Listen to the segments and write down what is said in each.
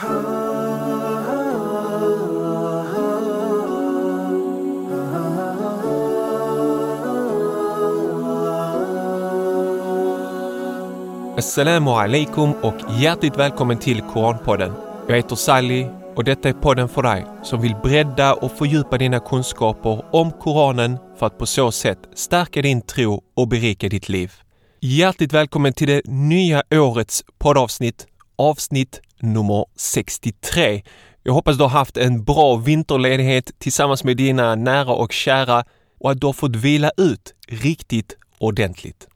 Assalamu alaikum och hjärtligt välkommen till Koranpodden. Jag heter Sally och detta är podden för dig som vill bredda och fördjupa dina kunskaper om Koranen för att på så sätt stärka din tro och berika ditt liv. Hjärtligt välkommen till det nya årets poddavsnitt, avsnitt nummer 63. Jag hoppas du har haft en bra vinterledighet tillsammans med dina nära och kära och att du har fått vila ut riktigt ordentligt.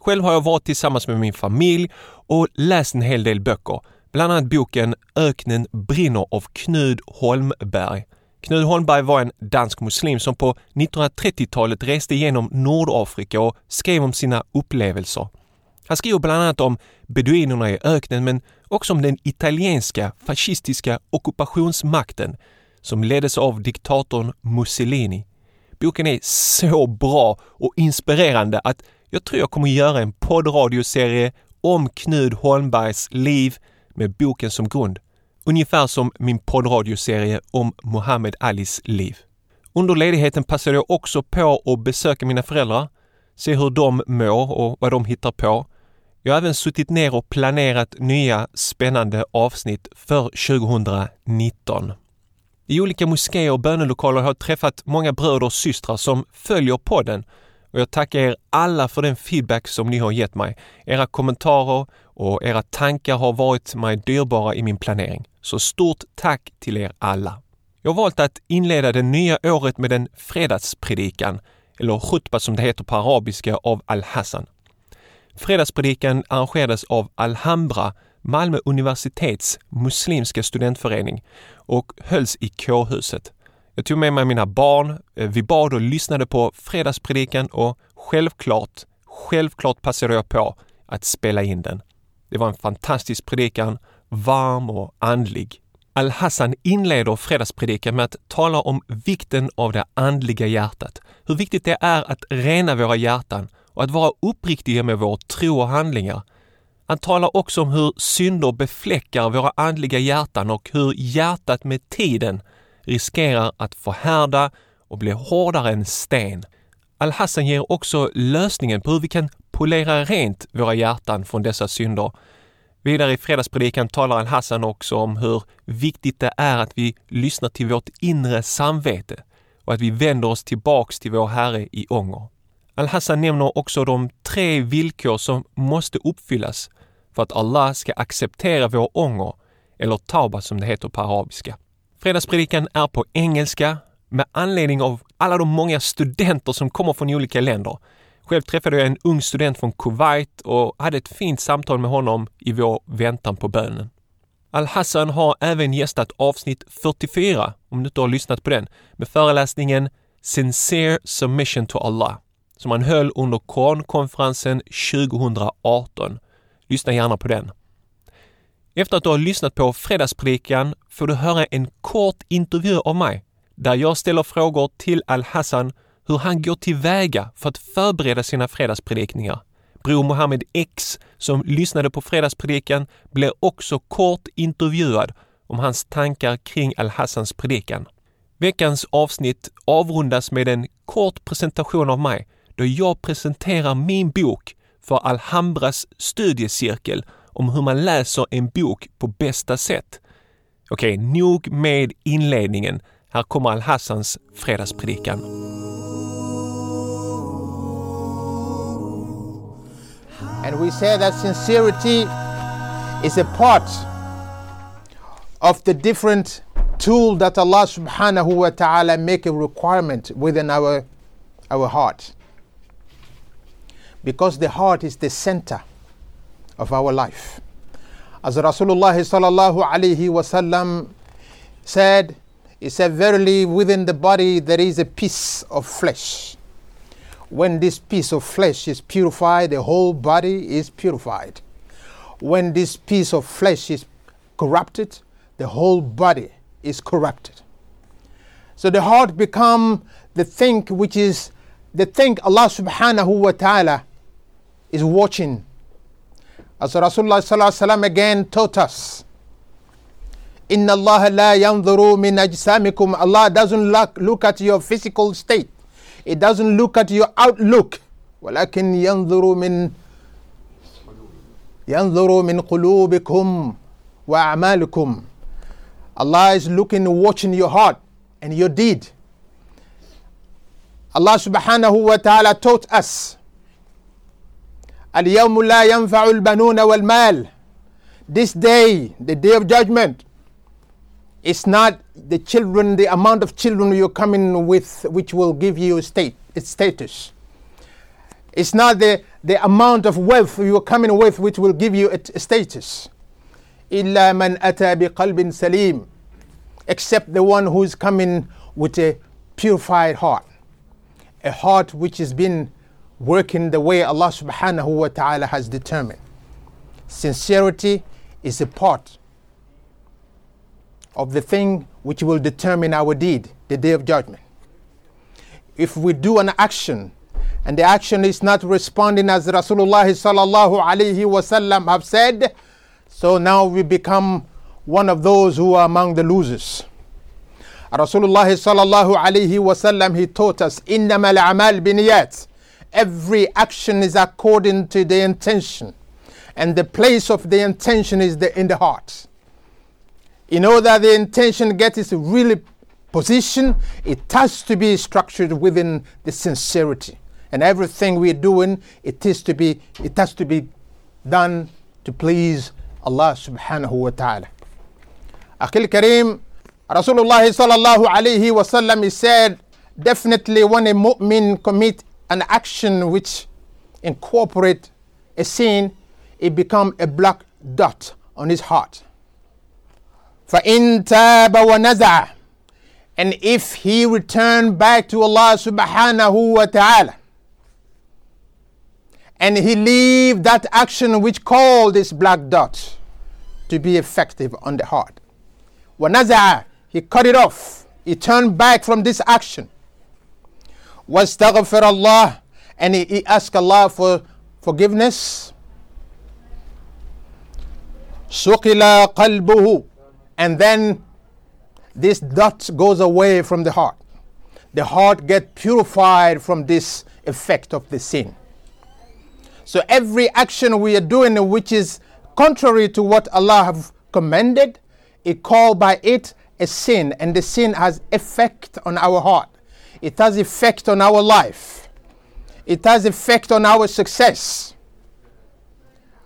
Själv har jag varit tillsammans med min familj och läst en hel del böcker. Bland annat boken Öknen brinner av Knud Holmberg. Knud Holmberg var en dansk muslim som på 1930-talet reste genom Nordafrika och skrev om sina upplevelser. Han skriver bland annat om beduinerna i öknen men och som den italienska fascistiska ockupationsmakten som leddes av diktatorn Mussolini. Boken är så bra och inspirerande att jag tror jag kommer göra en poddradioserie om Knud Holmbergs liv med boken som grund. Ungefär som min poddradioserie om Muhammed Alis liv. Under ledigheten passade jag också på att besöka mina föräldrar, se hur de mår och vad de hittar på. Jag har även suttit ner och planerat nya spännande avsnitt för 2019. I olika moskéer och bönelokaler har jag träffat många bröder och systrar som följer podden och jag tackar er alla för den feedback som ni har gett mig. Era kommentarer och era tankar har varit mig dyrbara i min planering. Så stort tack till er alla! Jag har valt att inleda det nya året med en fredagspredikan, eller khutba som det heter på arabiska, av Al-Hassan. Fredagspredikan arrangerades av Alhambra, Malmö universitets muslimska studentförening och hölls i kårhuset. Jag tog med mig mina barn, eh, vi bad och lyssnade på fredagspredikan och självklart, självklart passade jag på att spela in den. Det var en fantastisk predikan, varm och andlig. Al-Hassan inleder fredagspredikan med att tala om vikten av det andliga hjärtat. Hur viktigt det är att rena våra hjärtan och att vara uppriktiga med vår tro och handlingar. Han talar också om hur synder befläckar våra andliga hjärtan och hur hjärtat med tiden riskerar att förhärda och bli hårdare än sten. Al-Hassan ger också lösningen på hur vi kan polera rent våra hjärtan från dessa synder. Vidare i fredagspredikan talar Al-Hassan också om hur viktigt det är att vi lyssnar till vårt inre samvete och att vi vänder oss tillbaks till vår Herre i ånger. Al-Hassan nämner också de tre villkor som måste uppfyllas för att Allah ska acceptera vår ånger, eller tauba som det heter på arabiska. Fredagspredikan är på engelska med anledning av alla de många studenter som kommer från olika länder. Själv träffade jag en ung student från Kuwait och hade ett fint samtal med honom i vår väntan på bönen. Al-Hassan har även gästat avsnitt 44, om du inte har lyssnat på den, med föreläsningen Sincere Submission to Allah som han höll under Kornkonferensen 2018. Lyssna gärna på den. Efter att du har lyssnat på fredagspredikan får du höra en kort intervju av mig där jag ställer frågor till Al-Hassan hur han går tillväga för att förbereda sina fredagspredikningar. Bror Mohammed X, som lyssnade på fredagspredikan, blir också kort intervjuad om hans tankar kring Al-Hassans predikan. Veckans avsnitt avrundas med en kort presentation av mig då jag presenterar min bok för Alhambras studiecirkel om hur man läser en bok på bästa sätt. Okej, nog med inledningen. Här kommer Al-Hassans fredagspredikan. And we say that sincerity is a part of the different tool that Allah subhanahu wa ta'ala make a requirement within our, our heart. Because the heart is the center of our life. As Rasulullah sallallahu alaihi wasallam said, he said, Verily within the body there is a piece of flesh. When this piece of flesh is purified, the whole body is purified. When this piece of flesh is corrupted, the whole body is corrupted. So the heart become the thing which is the thing Allah subhanahu wa ta'ala is watching. As Rasulullah sallallahu alaihi wasallam again taught us Inna Allah la yanzuru min ajsamikum. Allah doesn't look, look at your physical state. It doesn't look at your outlook. ولكن ينظر من ينظر من قلوبكم وأعمالكم. Allah is looking, watching your heart and your deed. Allah subhanahu wa ta'ala taught us اليوم لا ينفع البنون والمال This day, the day of judgment, it's not the children, the amount of children you're coming with which will give you state, its status. It's not the, the amount of wealth you're coming with which will give you a status. إلا من أتى بقلب سليم except the one who is coming with a purified heart a heart which has been working the way Allah subhanahu wa ta'ala has determined sincerity is a part of the thing which will determine our deed the day of judgment if we do an action and the action is not responding as Rasulullah sallallahu alaihi wasallam have said so now we become one of those who are among the losers. Rasulullah sallallahu alaihi wasallam he taught us innama al-amal biniyat. Every action is according to the intention, and the place of the intention is the, in the heart. In order the intention gets its really position, it has to be structured within the sincerity. And everything we're doing, it is to be it has to be done to please Allah subhanahu wa ta'ala. Akhil Kareem, Rasulullah sallallahu alayhi wa sallam, he said, definitely when a mu'min commit an action which incorporate a sin, it become a black dot on his heart. فَإِن تَابَ وَنَزَعَ And if he return back to Allah subhanahu wa ta'ala, and he leave that action which called this black dot to be effective on the heart. وَنَزَعَ He cut it off. He turned back from this action. wastaghfir Allah, and he, ask asked Allah for forgiveness. Suqila qalbuhu, and then this dot goes away from the heart. The heart get purified from this effect of the sin. So every action we are doing which is contrary to what Allah have commanded, it called by it a sin, and the sin has effect on our heart. It has effect on our life. It has effect on our success.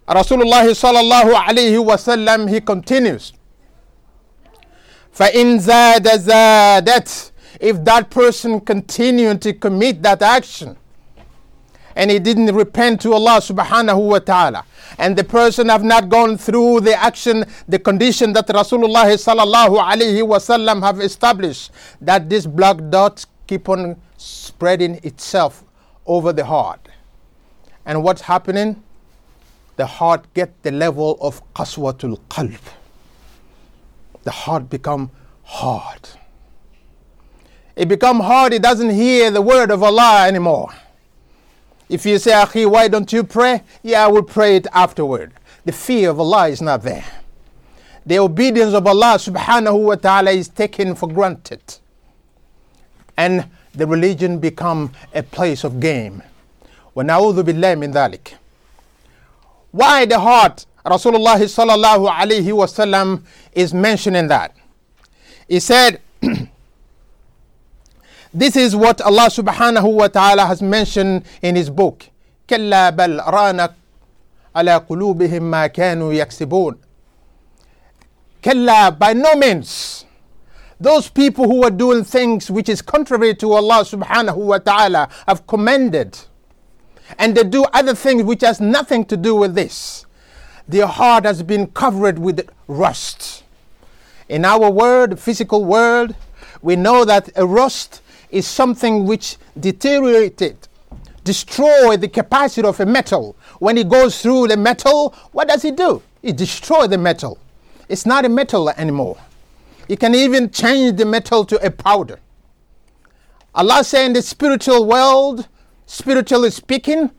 Rasulullah sallallahu alayhi wasallam he continues. فَإِن زَادَ زَادَتْ If that person continued to commit that action, and he didn't repent to Allah subhanahu wa ta'ala. And the person have not gone through the action, the condition that Rasulullah sallallahu alayhi wasallam have established, that this black dot keep on spreading itself over the heart. And what's happening? The heart get the level of qaswatul qalb. The heart become hard. It become hard, it doesn't hear the word of Allah anymore. If you say, Akhi, why don't you pray? Yeah, I will pray it afterward. The fear of Allah is not there. The obedience of Allah subhanahu wa ta'ala is taken for granted And the religion become a place of game. وَنَعُوذُ بِاللَّهِ مِنْ ذَلِكَ Why the heart? Rasulullah sallallahu alayhi wasallam is mentioning that. He said, This is what Allah subhanahu wa ta'ala has mentioned in His book. كلا بل رانك على قلوبهم ما كانوا يكسبون. كلا by no means. Those people who are doing things which is contrary to Allah subhanahu wa ta'ala have commended. And they do other things which has nothing to do with this. Their heart has been covered with rust. In our world, physical world, we know that a rust is something which deteriorated, destroy the capacity of a metal. When it goes through the metal, what does it do? It destroys the metal. It's not a metal anymore. You can even change the metal to a powder. Allah said in the spiritual world, spiritually speaking,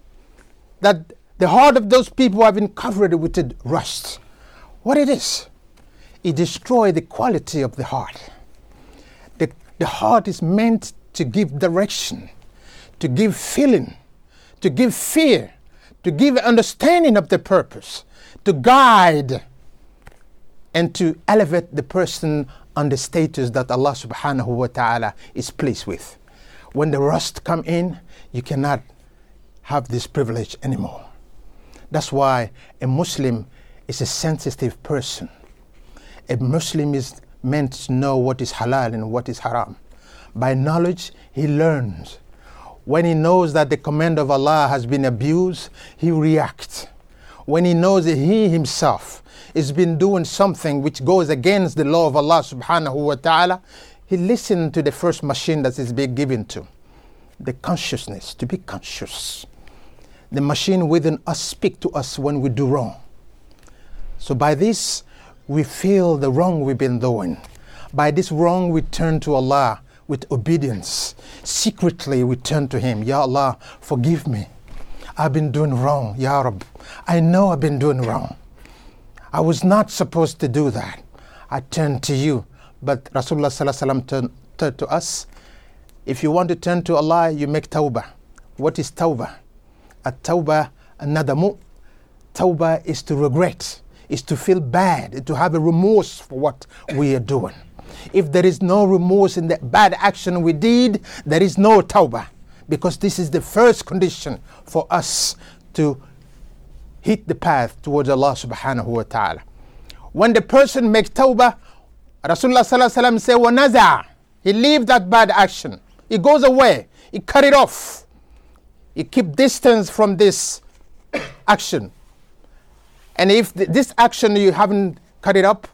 that the heart of those people have been covered with rust. What it is? it destroys the quality of the heart. The, the heart is meant to give direction, to give feeling, to give fear, to give understanding of the purpose, to guide, and to elevate the person on the status that Allah subhanahu wa ta'ala is pleased with. When the rust come in, you cannot have this privilege anymore. That's why a Muslim is a sensitive person. A Muslim is meant to know what is halal and what is haram. By knowledge, he learns. When he knows that the command of Allah has been abused, he reacts. When he knows that he himself has been doing something which goes against the law of Allah subhanahu wa ta'ala, he listens to the first machine that is being given to the consciousness, to be conscious. The machine within us speak to us when we do wrong. So by this, we feel the wrong we've been doing. By this wrong, we turn to Allah with obedience. Secretly, we turn to Him. Ya Allah, forgive me. I've been doing wrong, Ya Rab. I know I've been doing wrong. I was not supposed to do that. I turn to you. But Rasulullah Sallallahu turned, turned to us. If you want to turn to Allah, you make tawbah. What is tawbah? At tawbah, nadamu. Tawbah is to regret, is to feel bad, to have a remorse for what we are doing. If there is no remorse in the bad action we did, there is no tawbah. Because this is the first condition for us to hit the path towards Allah subhanahu wa ta'ala. When the person makes tawbah, Rasulullah sallallahu say, "Wanaza." He leave that bad action. He goes away. He cut it off. He keep distance from this action. And if th- this action you haven't cut it up,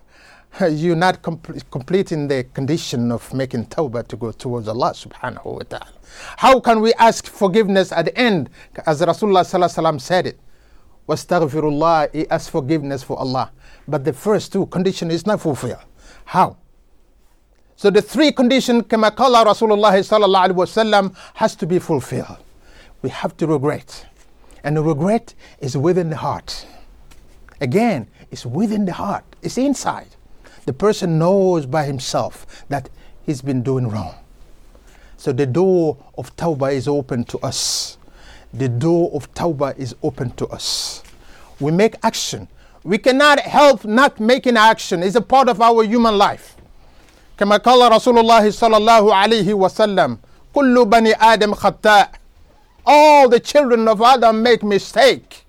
you're not com- completing the condition of making tawbah to go towards Allah subhanahu wa ta'ala. How can we ask forgiveness at the end? As Rasulullah sallallahu said it. Wastaghfirullah, he asks forgiveness for Allah. But the first two condition is not fulfilled. How? So the three conditions, kama qala Rasulullah alaihi wasallam, has to be fulfilled. We have to regret. And the regret is within the heart. Again, it's within the heart. It's inside The person knows by himself that he's been doing wrong. So the door of tawbah is open to us. The door of tawbah is open to us. We make action. We cannot help not making action. It's a part of our human life. كما قال رسول الله صلى الله عليه وسلم كل بني آدم خطاء all the children of Adam make mistake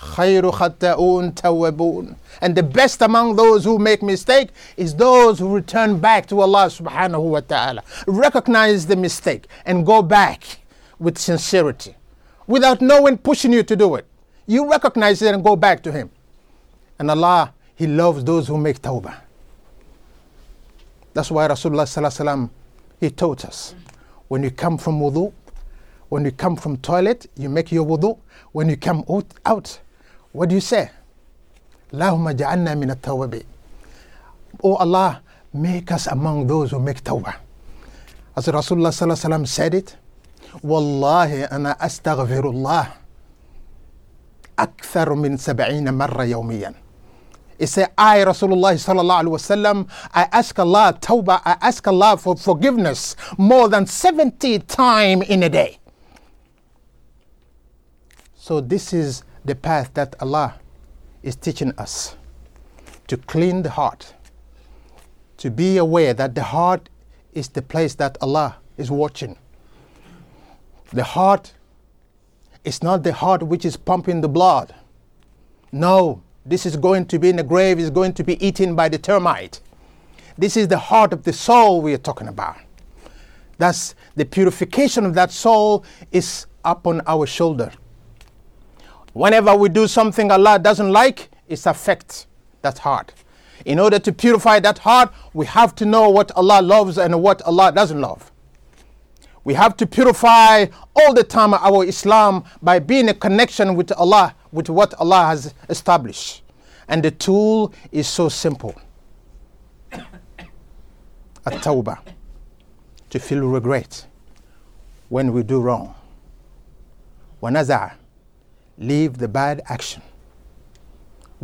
خير خطاؤون توابون and the best among those who make mistake is those who return back to Allah subhanahu wa ta'ala recognize the mistake and go back with sincerity without no one pushing you to do it you recognize it and go back to him and Allah he loves those who make tawbah that's why Rasulullah sallallahu alaihi wasallam he taught us when you come from wudu, when you come from toilet, you make your wudu. When you come out, out what do you say? Allahumma ja'anna min at Oh Allah, make us among those who make tawbah. As Rasulullah sallallahu said it, Wallahi ana astaghfirullah akthar min sab'ina marra yawmiyan. It said, I, Rasulullah sallallahu alaihi wasallam, I ask Allah tawbah, I ask Allah for forgiveness more than 70 times in a day. So this is the path that Allah is teaching us to clean the heart, to be aware that the heart is the place that Allah is watching. The heart is not the heart which is pumping the blood. No, this is going to be in the grave, is going to be eaten by the termite. This is the heart of the soul we are talking about. Thus, the purification of that soul is upon our shoulder. Whenever we do something Allah doesn't like, it affects that heart. In order to purify that heart, we have to know what Allah loves and what Allah doesn't love. We have to purify all the time our Islam by being a connection with Allah with what Allah has established. And the tool is so simple. At tawbah, to feel regret when we do wrong. Wanaza, leave the bad action.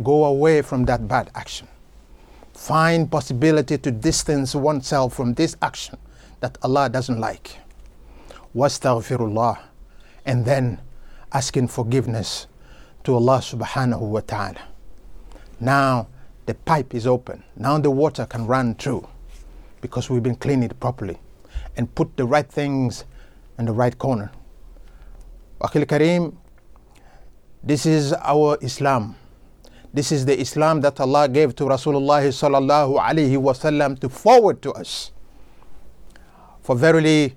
Go away from that bad action. find possibility to distance oneself from this action that Allah doesn't like. Wastaghfirullah. And then asking forgiveness to Allah subhanahu wa ta'ala. Now the pipe is open. Now the water can run through because we've been cleaning it properly and put the right things in the right corner. Akhil Kareem, this is our Islam. This is the Islam that Allah gave to Rasulullah sallallahu wasallam to forward to us. For verily,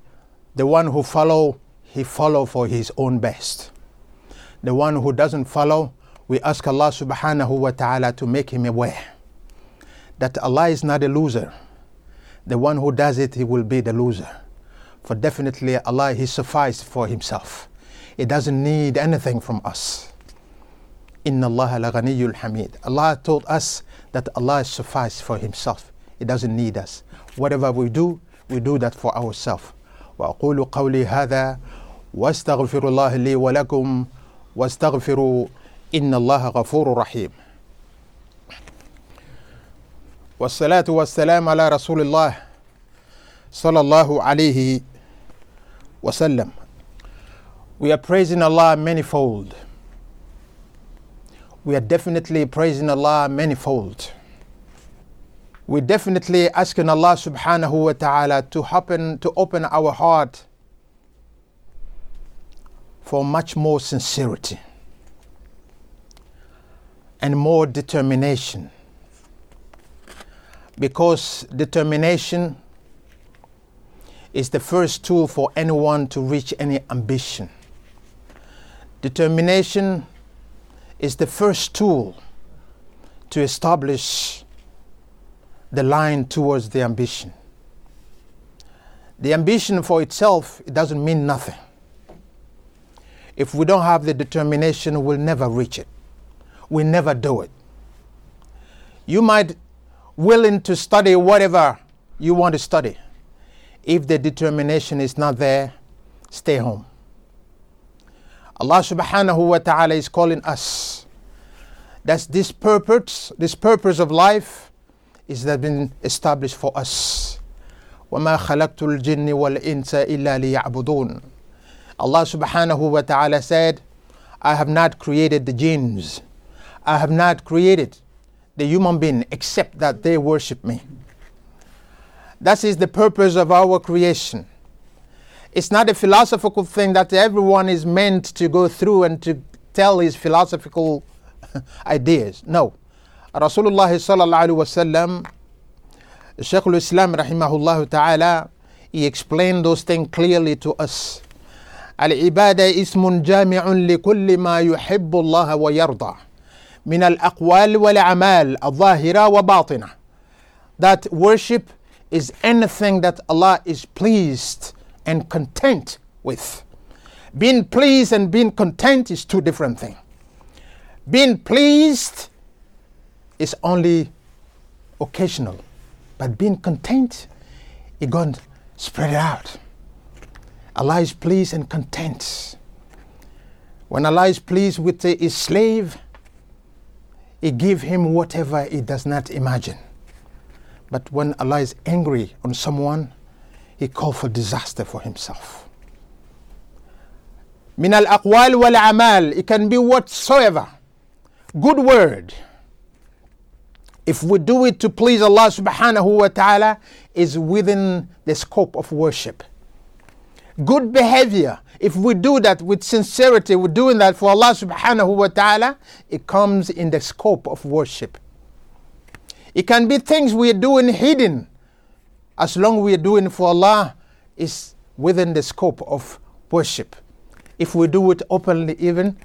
the one who follow, he follow for his own best. The one who doesn't follow, we ask Allah subhanahu wa ta'ala to make him aware that Allah is not a loser. The one who does it, he will be the loser. For definitely Allah, He sufficed for Himself. He doesn't need anything from us. Inna Allah la hamid. Allah told us that Allah is sufficed for Himself. He doesn't need us. Whatever we do, we do that for ourselves. وأقول قولي هذا واستغفر الله لي ولكم واستغفروا إن الله غفور رحيم والصلاة والسلام على رسول الله صلى الله عليه وسلم we are praising Allah manifold. We are definitely praising Allah manifold. We're definitely asking Allah subhanahu wa ta'ala to happen to open our heart for much more sincerity and more determination. Because determination is the first tool for anyone to reach any ambition. Determination is the first tool to establish the line towards the ambition. The ambition for itself it doesn't mean nothing. If we don't have the determination, we'll never reach it. We'll never do it. You might willing to study whatever you want to study if the determination is not there, stay home. Allah subhanahu wa ta'ala is calling us. That's this purpose, this purpose of life is that been established for us. وما خلقت الجن والإنس إلا ليعبدون. Allah subhanahu wa ta'ala said, I have not created the jinns. I have not created the human being except that they worship me. That is the purpose of our creation. It's not a philosophical thing that everyone is meant to go through and to tell his philosophical ideas. No. Rasulullah sallallahu alaihi wasallam, Shaykh al-Islam rahimahullah ta'ala, he explained those things clearly to us. العبادة اسم جامع لكل ما يحب الله ويرضى من الأقوال والأعمال الظاهرة وباطنة. That worship is anything that Allah is pleased and content with. Being pleased and being content is two different things. Being pleased is only occasional, but being content, going to spread it out. Allah is pleased and content. When Allah is pleased with his slave, He give him whatever he does not imagine. But when Allah is angry on someone, He called for disaster for himself. Min al aqwal wal amal, it can be whatsoever. Good word. If we do it to please Allah subhanahu wa ta'ala, is within the scope of worship. Good behavior, if we do that with sincerity, we're doing that for Allah subhanahu wa ta'ala, it comes in the scope of worship. It can be things we are doing hidden. As long we are doing for Allah is within the scope of worship. If we do it openly even,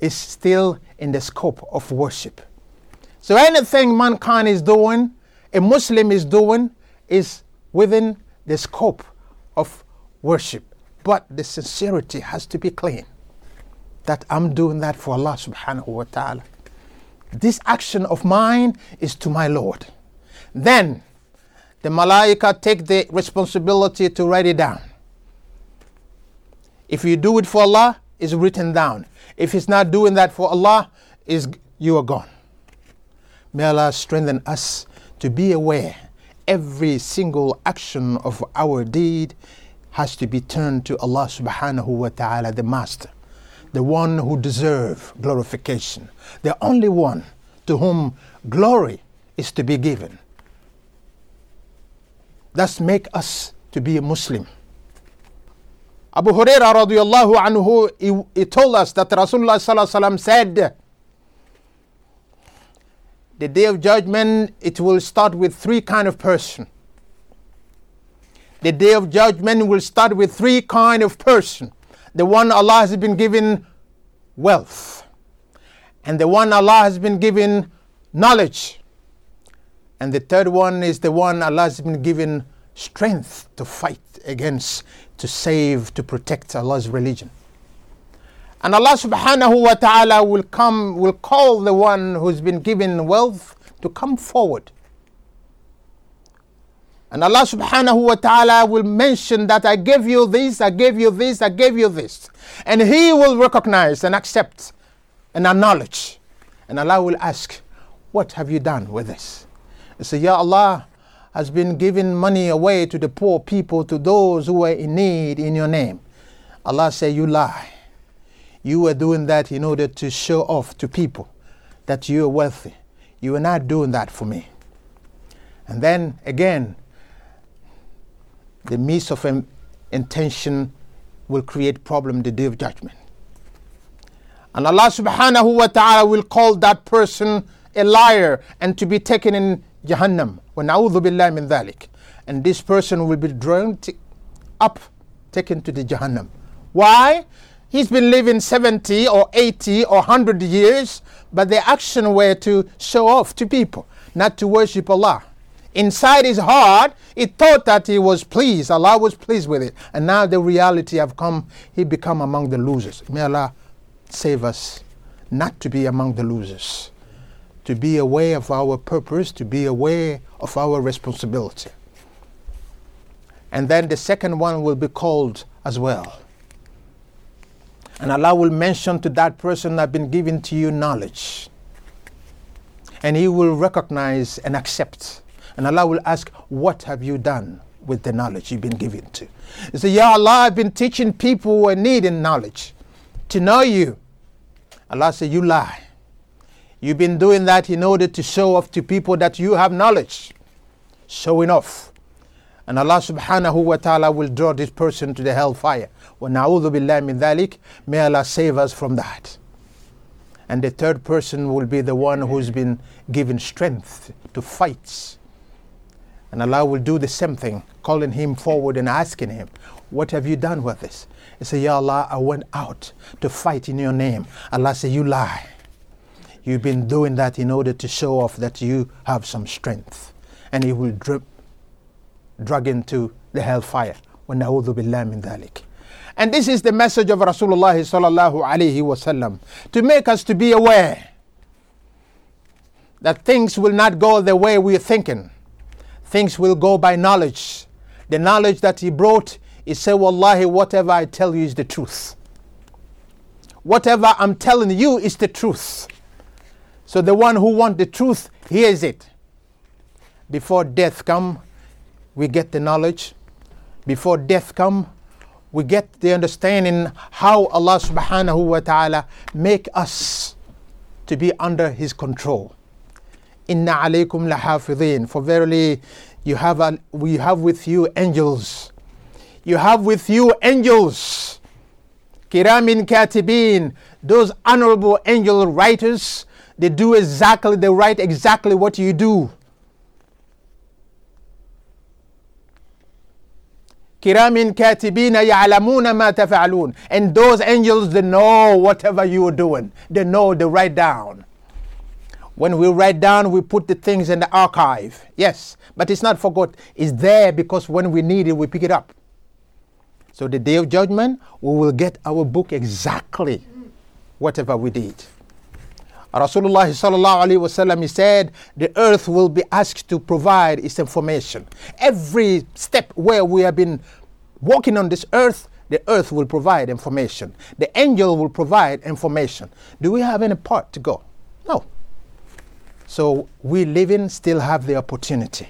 it's still in the scope of worship. So anything mankind is doing, a Muslim is doing, is within the scope of worship. But the sincerity has to be clean. That I'm doing that for Allah subhanahu wa ta'ala. This action of mine is to my Lord. Then the malaika take the responsibility to write it down. If you do it for Allah, it's written down. If it's not doing that for Allah, is you are gone. May Allah strengthen us to be aware every single action of our deed has to be turned to Allah subhanahu wa ta'ala, the Master, the one who deserves glorification, the only one to whom glory is to be given. Thus make us to be a Muslim. Abu Huraira radiallahu anhu, he, he told us that Rasulullah sallallahu said, the day of judgment, it will start with three kind of person. The day of judgment will start with three kind of person. The one Allah has been given wealth. And the one Allah has been given knowledge. And the third one is the one Allah has been given strength to fight against, to save, to protect Allah's religion. And Allah subhanahu wa ta'ala will come, will call the one who's been given wealth to come forward. And Allah subhanahu wa ta'ala will mention that I gave you this, I gave you this, I gave you this. And He will recognize and accept and acknowledge. And Allah will ask, What have you done with this? Say, Ya Allah has been giving money away to the poor people, to those who are in need in your name. Allah say, You lie. You were doing that in order to show off to people that you are wealthy. You are not doing that for me. And then again, the miss of intention will create problem the day of judgment. And Allah subhanahu wa ta'ala will call that person a liar and to be taken in Jahannam. billah min dhalik. And this person will be drawn t- up, taken to the Jahannam. Why? He's been living 70 or 80 or 100 years, but the action were to show off to people, not to worship Allah. Inside his heart, he thought that he was pleased. Allah was pleased with it. And now the reality have come, he become among the losers. May Allah save us not to be among the losers to be aware of our purpose, to be aware of our responsibility. And then the second one will be called as well and Allah will mention to that person, I've been given to you knowledge. And he will recognize and accept. And Allah will ask, What have you done with the knowledge you've been given to? He say, Ya Allah, I've been teaching people who are needing knowledge to know you. Allah said, You lie. You've been doing that in order to show off to people that you have knowledge. Showing off. And Allah subhanahu wa ta'ala will draw this person to the hellfire. وَنَعُوذُ بِاللَّهِ مِنْ ذَلِكَ May Allah save us from that. And the third person will be the one who's been given strength to fight. And Allah will do the same thing, calling him forward and asking him, What have you done with this? He said, Ya Allah, I went out to fight in your name. Allah said, You lie. You've been doing that in order to show off that you have some strength. And it will drip, drag into the hellfire. And this is the message of Rasulullah sallallahu alayhi wasallam to make us to be aware that things will not go the way we're thinking. Things will go by knowledge. The knowledge that he brought, is said, Wallahi, whatever I tell you is the truth. Whatever I'm telling you is the truth. So the one who wants the truth hears it. Before death come, we get the knowledge. Before death come, we get the understanding how Allah subhanahu wa ta'ala make us to be under his control. Inna alaykum lahafidhin. For verily you have a, we have with you angels. You have with you angels. Kiramin katibin. Those honorable angel writers, they do exactly, they write exactly what you do. Kiramin katibina ya'lamuna ma. And those angels, they know whatever you are doing. They know, they write down. When we write down, we put the things in the archive. Yes, but it's not forgot. It's there because when we need it, we pick it up. So the day of judgment, we will get our book exactly whatever we did. Rasulullah sallallahu alaihi wasallam he said the earth will be asked to provide its information. Every step where we have been walking on this earth, the earth will provide information. The angel will provide information. Do we have any part to go? No. So we living still have the opportunity.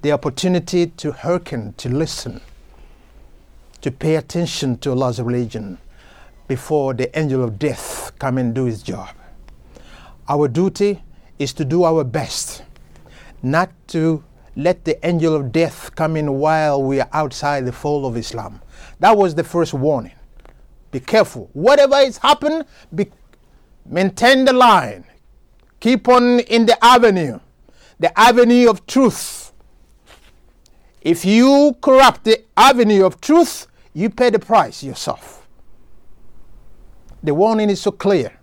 The opportunity to hearken, to listen, to pay attention to Allah's religion before the angel of death come and do his job. Our duty is to do our best, not to let the angel of death come in while we are outside the fold of Islam. That was the first warning. Be careful. Whatever is happened, be, maintain the line. Keep on in the avenue, the avenue of truth. If you corrupt the avenue of truth, you pay the price yourself. The warning is so clear.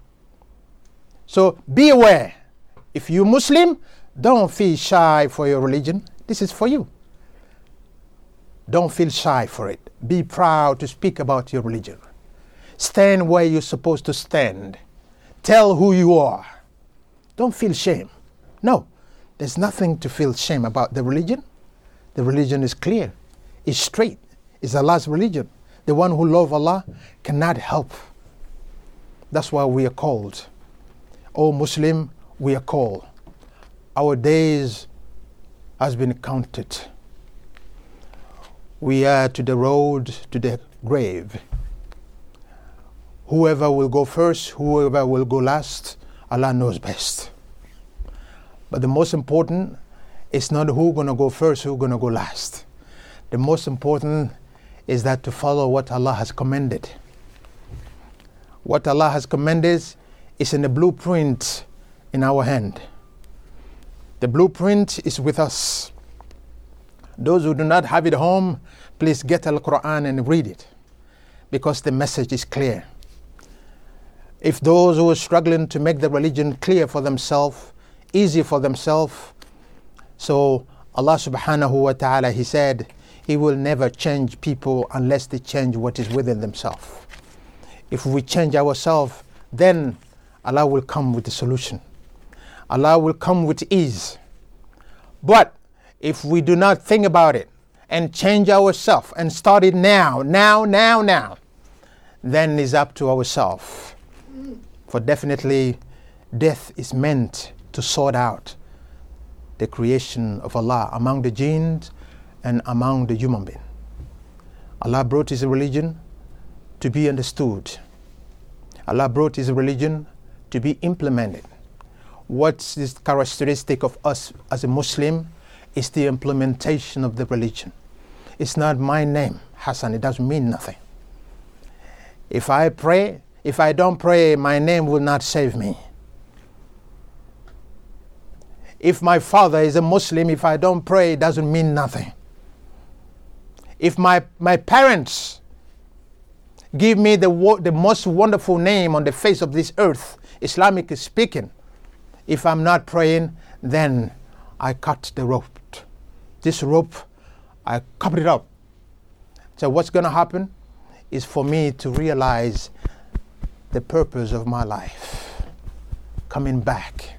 So be aware. If you're Muslim, don't feel shy for your religion. This is for you. Don't feel shy for it. Be proud to speak about your religion. Stand where you're supposed to stand. Tell who you are. Don't feel shame. No, there's nothing to feel shame about the religion. The religion is clear, it's straight, it's Allah's religion. The one who loves Allah cannot help. That's why we are called. O Muslim, we are called. Our days has been counted. We are to the road to the grave. Whoever will go first, whoever will go last, Allah knows best. But the most important is not who's going to go first, who's going to go last. The most important is that to follow what Allah has commanded. What Allah has commanded is in the blueprint in our hand. The blueprint is with us. Those who do not have it home, please get Al Quran and read it because the message is clear. If those who are struggling to make the religion clear for themselves, easy for themselves, so Allah subhanahu wa ta'ala, He said, He will never change people unless they change what is within themselves. If we change ourselves, then Allah will come with the solution. Allah will come with ease. But if we do not think about it and change ourselves and start it now, now, now, now, then it's up to ourselves. For definitely, death is meant to sort out the creation of Allah among the jinns and among the human beings. Allah brought His religion to be understood. Allah brought His religion to be implemented. What's this characteristic of us as a Muslim is the implementation of the religion. It's not my name, Hassan, it doesn't mean nothing. If I pray, if I don't pray, my name will not save me. If my father is a Muslim, if I don't pray, it doesn't mean nothing. If my, my parents give me the, the most wonderful name on the face of this earth, Islamic speaking, if I'm not praying, then I cut the rope. This rope, I cut it up. So what's going to happen is for me to realize the purpose of my life, coming back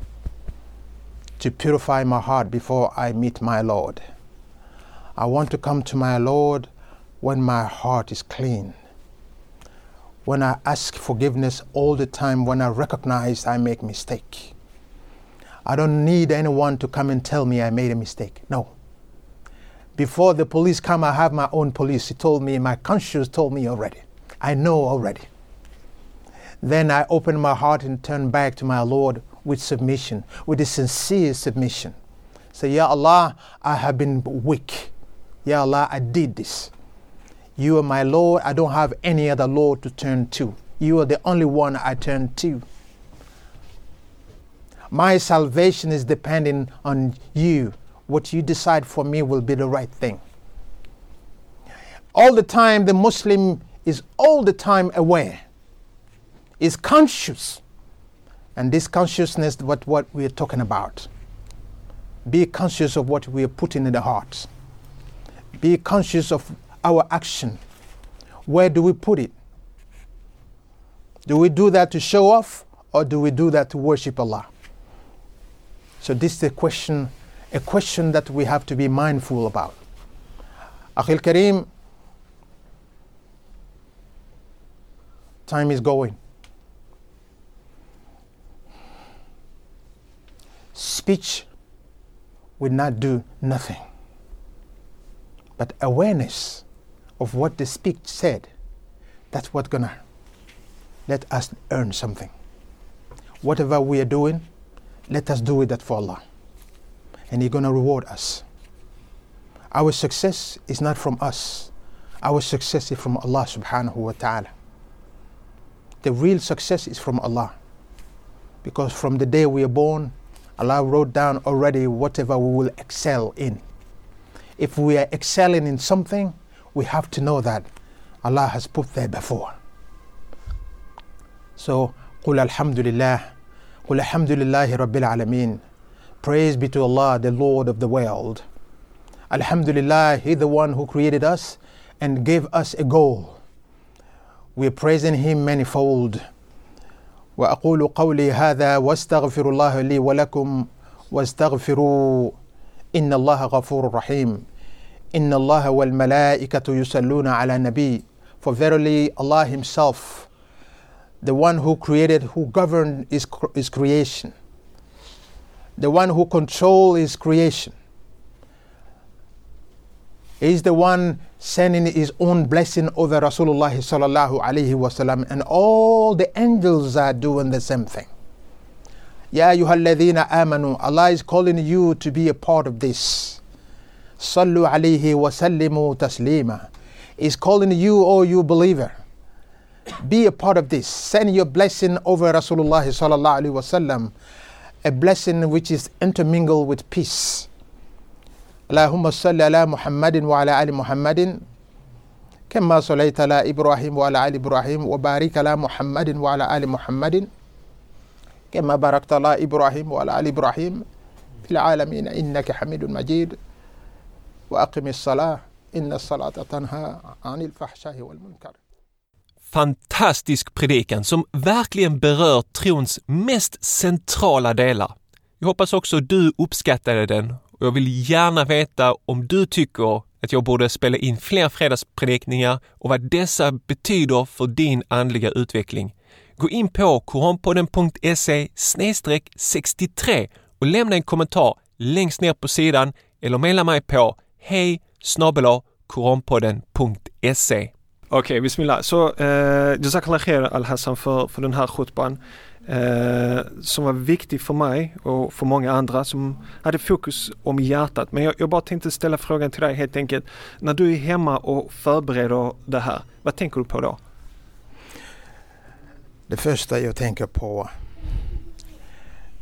to purify my heart before I meet my Lord. I want to come to my Lord when my heart is clean. When I ask forgiveness all the time, when I recognize I make mistake. I don't need anyone to come and tell me I made a mistake. No. Before the police come, I have my own police. He told me, my conscience told me already. I know already. Then I open my heart and turn back to my Lord with submission, with a sincere submission. Say, Ya Allah, I have been weak. Ya Allah, I did this. You are my Lord. I don't have any other Lord to turn to. You are the only one I turn to. My salvation is depending on you. What you decide for me will be the right thing. All the time, the Muslim is all the time aware, is conscious. And this consciousness, what, what we are talking about. Be conscious of what we are putting in the heart. Be conscious of our action. Where do we put it? Do we do that to show off or do we do that to worship Allah? So this is a question, a question that we have to be mindful about. Akhil Karim, time is going. speech will not do nothing. But awareness of what the speech said, that's what's gonna let us earn something. Whatever we are doing, let us do it that for Allah. And He's gonna reward us. Our success is not from us. Our success is from Allah subhanahu wa ta'ala. The real success is from Allah. Because from the day we are born, Allah wrote down already whatever we will excel in. If we are excelling in something, we have to know that Allah has put there before. So, قل الحمد لله قل الحمد لله رب العالمين Praise be to Allah, the Lord of the world. Alhamdulillah, He the one who created us and gave us a goal. We're praising Him manifold. وأقول قولي هذا واستغفر الله لي ولكم واستغفروا إن الله غفور رحيم إن الله والملائكة يصلون على النبي For verily Allah Himself, the one who created, who governed His, his creation, the one who controls His creation, is the one sending his own blessing over Rasulullah sallallahu alaihi wasallam, and all the angels are doing the same thing. Ya ayyuhalladhina amanu, Allah is calling you to be a part of this. Sallu alayhi wa sallimu taslima. Is calling you, oh you believer. Be a part of this. Send your blessing over Rasulullah sallallahu alaihi wasallam, a blessing which is intermingled with peace. اللهم صل على محمد وعلى ال محمد كما صليت على ابراهيم وعلى ال ابراهيم وبارك على محمد وعلى ال محمد كما باركت على ابراهيم وعلى ال ابراهيم في العالمين انك حميد مجيد واقم الصلاه ان الصلاه تنهى عن الفحشاء والمنكر Fantastisk predikan som verkligen berör trons mest centrala delar. Jag hoppas också du uppskattade den och jag vill gärna veta om du tycker att jag borde spela in fler fredagspredikningar och vad dessa betyder för din andliga utveckling. Gå in på koranpodden.se 63 och lämna en kommentar längst ner på sidan eller mejla mig på hej koranpodden.se. Okej, okay, bismillah. Så eh, Jazakallah khair Al-Hassan för, för den här khutban eh, som var viktig för mig och för många andra som hade fokus om hjärtat. Men jag, jag bara tänkte ställa frågan till dig helt enkelt. När du är hemma och förbereder det här, vad tänker du på då? Det första jag tänker på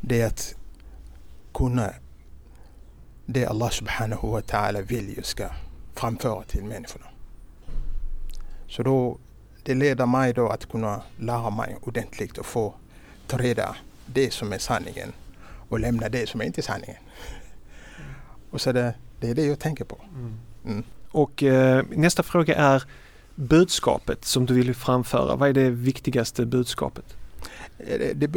det är att kunna det Allah subhanahu wa ta'ala vill jag ska framföra till människorna. Så då, det leder mig då att kunna lära mig ordentligt och få ta reda det som är sanningen och lämna det som är inte är sanningen. Och så det, det är det jag tänker på. Mm. mm. Och eh, nästa fråga är budskapet som du vill framföra. Vad är det viktigaste budskapet? Eh, det,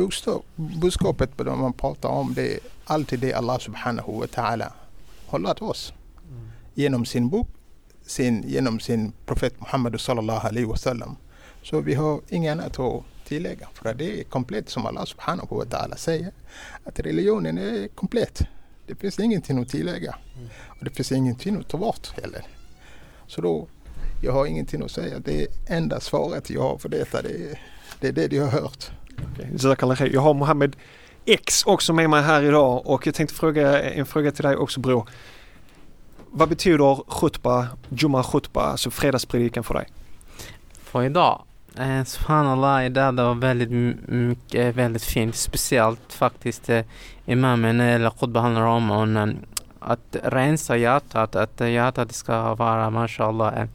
budskapet man pratar om det är alltid det Allah subhanahu wa ta'ala har lärt oss. Mm. Genom sin bok, sin, genom sin profet Muhammad sallallahu alaihi wasallam. Så vi har inget annat att tillägga. För det är komplett som Allah subhanahu wa ta'ala säger. Att religionen är komplett. Det finns ingenting att tillägga. Mm. Och det finns ingenting att ta bort heller. Så då, jag har ingenting att säga. Det enda svaret jag har för detta det är det, är det jag har hört. Okay. Jag har Mohammed X också med mig här idag och jag tänkte fråga en fråga till dig också bror. Vad betyder khutba, Jumma khutba, alltså fredagspredikan för dig? För idag? Eh, Subhanallah, idag det var väldigt mycket, väldigt fint. Speciellt faktiskt eh, imamen eh, eller khutba handlar om, om eh, att rensa hjärtat, att eh, hjärtat ska vara, mashallah, eh,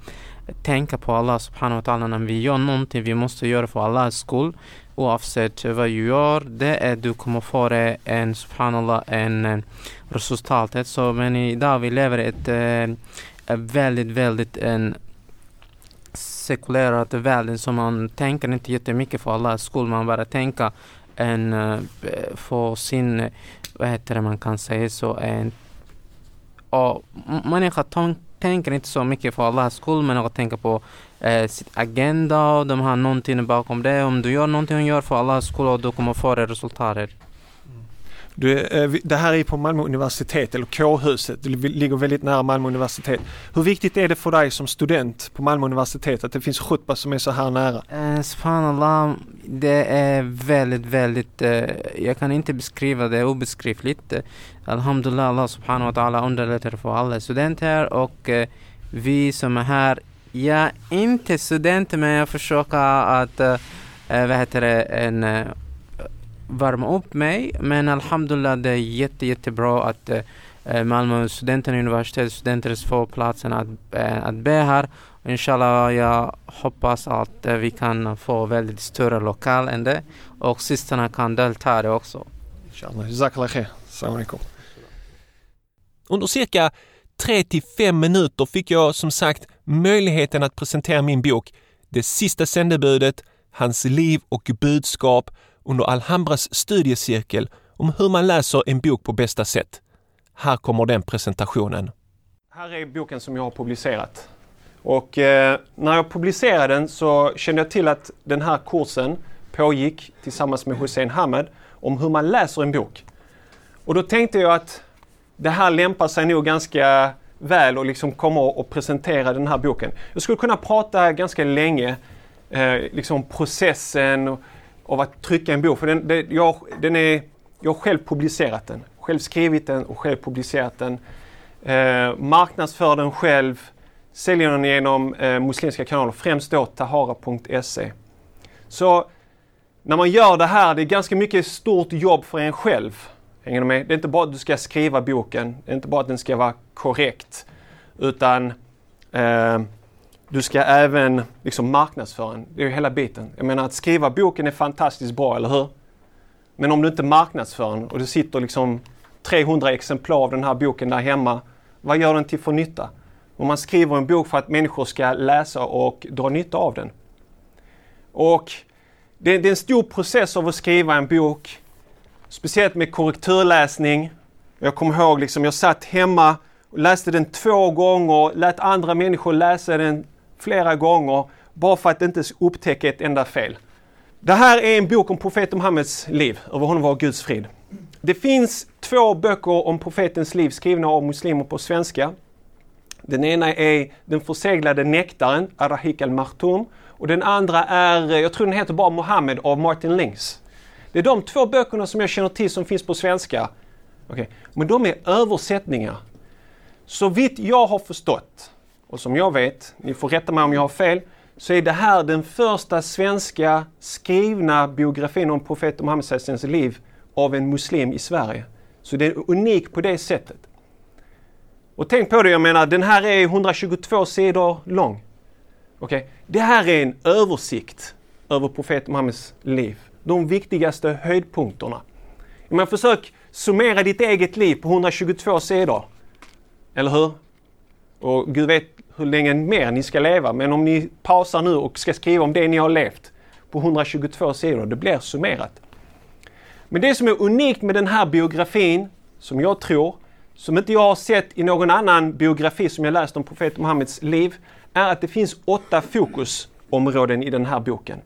tänka på Allah subhanahu wa ta'ala när vi gör någonting, vi måste göra för Allahs skull. Oavsett vad du gör, det är du kommer få det en, subhanallah, en, en resultatet. Så men idag vi lever ett eh, väldigt, väldigt en sekulära världen som man tänker inte jättemycket för Allahs skull. Man bara tänker en, eh, för sin, vad heter det man kan säga så, en, och människan tänker inte så mycket för Allahs skull, men jag på eh, sitt agenda och de har någonting bakom det. Om du gör någonting och gör för Allahs skull och du kommer få det resultatet. Du, eh, det här är på Malmö universitet eller kårhuset. Det ligger väldigt nära Malmö universitet. Hur viktigt är det för dig som student på Malmö universitet att det finns khutbah som är så här nära? Eh, subhanallah, det är väldigt, väldigt, eh, jag kan inte beskriva det obeskrivligt. Alhamdulillah, Allah subhanahu wa ta'ala underlättar för alla studenter och eh, vi som är här, jag är inte student men jag försöker att, eh, vad heter det, en eh, värma upp mig. Men alhamdulillah det är jätte, jättebra att eh, Malmö studenter, universitetsstudenter får platsen att, eh, att be här. Inshallah, jag hoppas att vi kan få väldigt större lokal än det och systrarna kan delta det också. Inshallah. Jazakallah khair. Under cirka 3 till 5 minuter fick jag som sagt möjligheten att presentera min bok Det sista sändebudet, hans liv och budskap under Alhambras studiecirkel om hur man läser en bok på bästa sätt. Här kommer den presentationen. Här är boken som jag har publicerat. Och eh, när jag publicerade den så kände jag till att den här kursen pågick tillsammans med Hussein Hamed om hur man läser en bok. Och då tänkte jag att det här lämpar sig nog ganska väl att liksom komma och presentera den här boken. Jag skulle kunna prata ganska länge, eh, liksom processen av att trycka en bok. För den, det, jag, den är, jag har själv publicerat den. Själv skrivit den och själv publicerat den. Eh, marknadsför den själv. Säljer den genom eh, muslimska kanaler, främst då tahara.se. Så när man gör det här, det är ganska mycket stort jobb för en själv. Hänger du med? Det är inte bara att du ska skriva boken, det är inte bara att den ska vara korrekt. Utan eh, du ska även liksom marknadsföra den. Det är ju hela biten. Jag menar att skriva boken är fantastiskt bra, eller hur? Men om du inte marknadsför den och det sitter liksom 300 exemplar av den här boken där hemma, vad gör den till för nytta? Om man skriver en bok för att människor ska läsa och dra nytta av den. Och det, det är en stor process av att skriva en bok, speciellt med korrekturläsning. Jag kommer ihåg, liksom, jag satt hemma och läste den två gånger, lät andra människor läsa den flera gånger bara för att inte upptäcka ett enda fel. Det här är en bok om profeten Muhammeds liv, över honom var Guds frid. Det finns två böcker om profetens liv skrivna av muslimer på svenska. Den ena är Den förseglade nektaren, Arahik al-Martum. Och den andra är, jag tror den heter bara Mohammed av Martin Links. Det är de två böckerna som jag känner till som finns på svenska. Okay. Men de är översättningar. Så vitt jag har förstått och som jag vet, ni får rätta mig om jag har fel, så är det här den första svenska skrivna biografin om profeten Muhammeds liv av en muslim i Sverige. Så det är unik på det sättet. Och tänk på det, jag menar den här är 122 sidor lång. Okay? Det här är en översikt över profeten Muhammeds liv. De viktigaste höjdpunkterna. Men försök summera ditt eget liv på 122 sidor. Eller hur? Och Gud vet hur länge mer ni ska leva. Men om ni pausar nu och ska skriva om det ni har levt på 122 sidor, det blir summerat. Men det som är unikt med den här biografin, som jag tror, som inte jag har sett i någon annan biografi som jag läst om profeten Muhammeds liv, är att det finns åtta fokusområden i den här boken.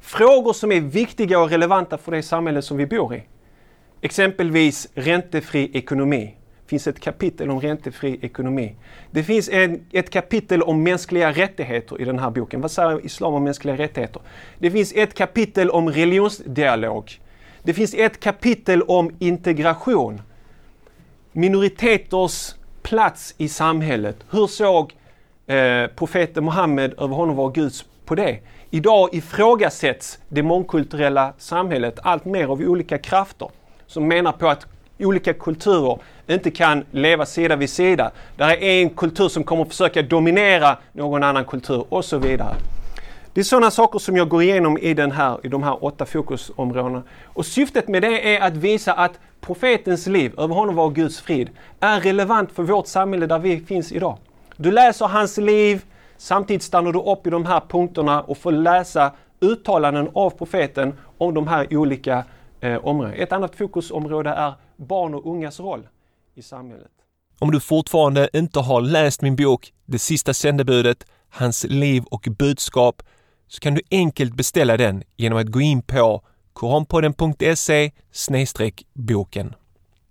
Frågor som är viktiga och relevanta för det samhälle som vi bor i. Exempelvis räntefri ekonomi, Det finns ett kapitel om räntefri ekonomi. Det finns en, ett kapitel om mänskliga rättigheter i den här boken. Vad säger islam om mänskliga rättigheter? Det finns ett kapitel om religionsdialog. Det finns ett kapitel om integration. Minoriteters plats i samhället. Hur såg eh, profeten Muhammed, över honom var Guds, på det? Idag ifrågasätts det mångkulturella samhället allt mer av olika krafter som menar på att olika kulturer inte kan leva sida vid sida. Där är en kultur som kommer försöka dominera någon annan kultur och så vidare. Det är sådana saker som jag går igenom i, den här, i de här åtta fokusområdena. Och syftet med det är att visa att profetens liv, över honom var Guds frid, är relevant för vårt samhälle där vi finns idag. Du läser hans liv, samtidigt stannar du upp i de här punkterna och får läsa uttalanden av profeten om de här olika eh, områdena. Ett annat fokusområde är barn och ungas roll i samhället. Om du fortfarande inte har läst min bok Det sista sändebudet, Hans liv och budskap så kan du enkelt beställa den genom att gå in på koranpodden.se boken.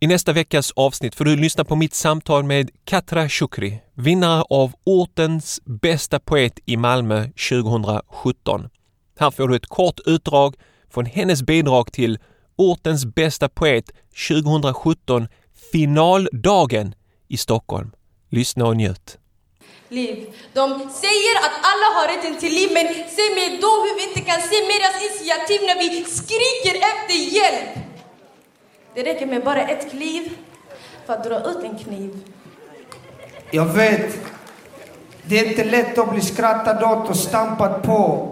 I nästa veckas avsnitt får du lyssna på mitt samtal med Katra Shukri, vinnare av ortens bästa poet i Malmö 2017. Här får du ett kort utdrag från hennes bidrag till ortens bästa poet 2017 finaldagen i Stockholm. Lyssna och njut. liv. De säger att alla har rätten till liv, men säg mig då hur vi inte kan se medias initiativ när vi skriker efter hjälp. Det räcker med bara ett kliv för att dra ut en kniv. Jag vet, det är inte lätt att bli skrattad åt och stampad på.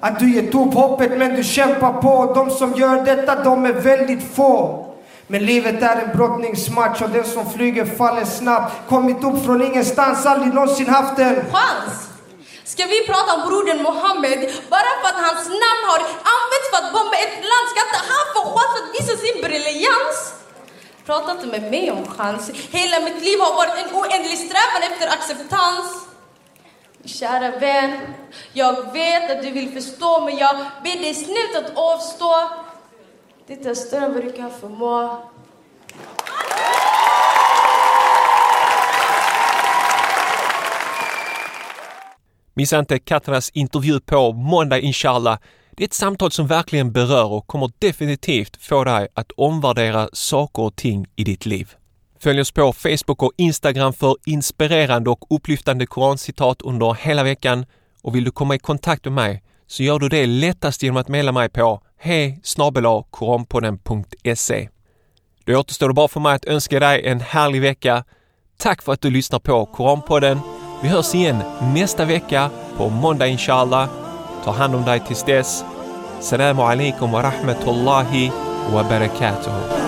Att du gett upp hoppet men du kämpar på. De som gör detta, de är väldigt få. Men livet är en brottningsmatch och den som flyger faller snabbt. Kommit upp från ingenstans, aldrig någonsin haft en Chans! Ska vi prata om brodern Mohammed bara för att hans namn har använts för att bomba ett land? Ska inte han få chans att visa sin briljans? Prata inte med mig om chans. Hela mitt liv har varit en oändlig strävan efter acceptans. Kära vän, jag vet att du vill förstå men jag ber dig snällt att avstå. Det är större än vad du kan förmå. Missa inte katternas intervju på måndag inshallah. Det är ett samtal som verkligen berör och kommer definitivt få dig att omvärdera saker och ting i ditt liv. Följ oss på Facebook och Instagram för inspirerande och upplyftande korancitat under hela veckan och vill du komma i kontakt med mig så gör du det lättast genom att mejla mig på hej koranpodden.se. Då återstår det bara för mig att önska dig en härlig vecka. Tack för att du lyssnar på Koranpodden. Vi hörs igen nästa vecka på måndag inshallah. Ta hand om dig tills dess. Salamu alaikum wa rahmatullahi wa barakatuhu.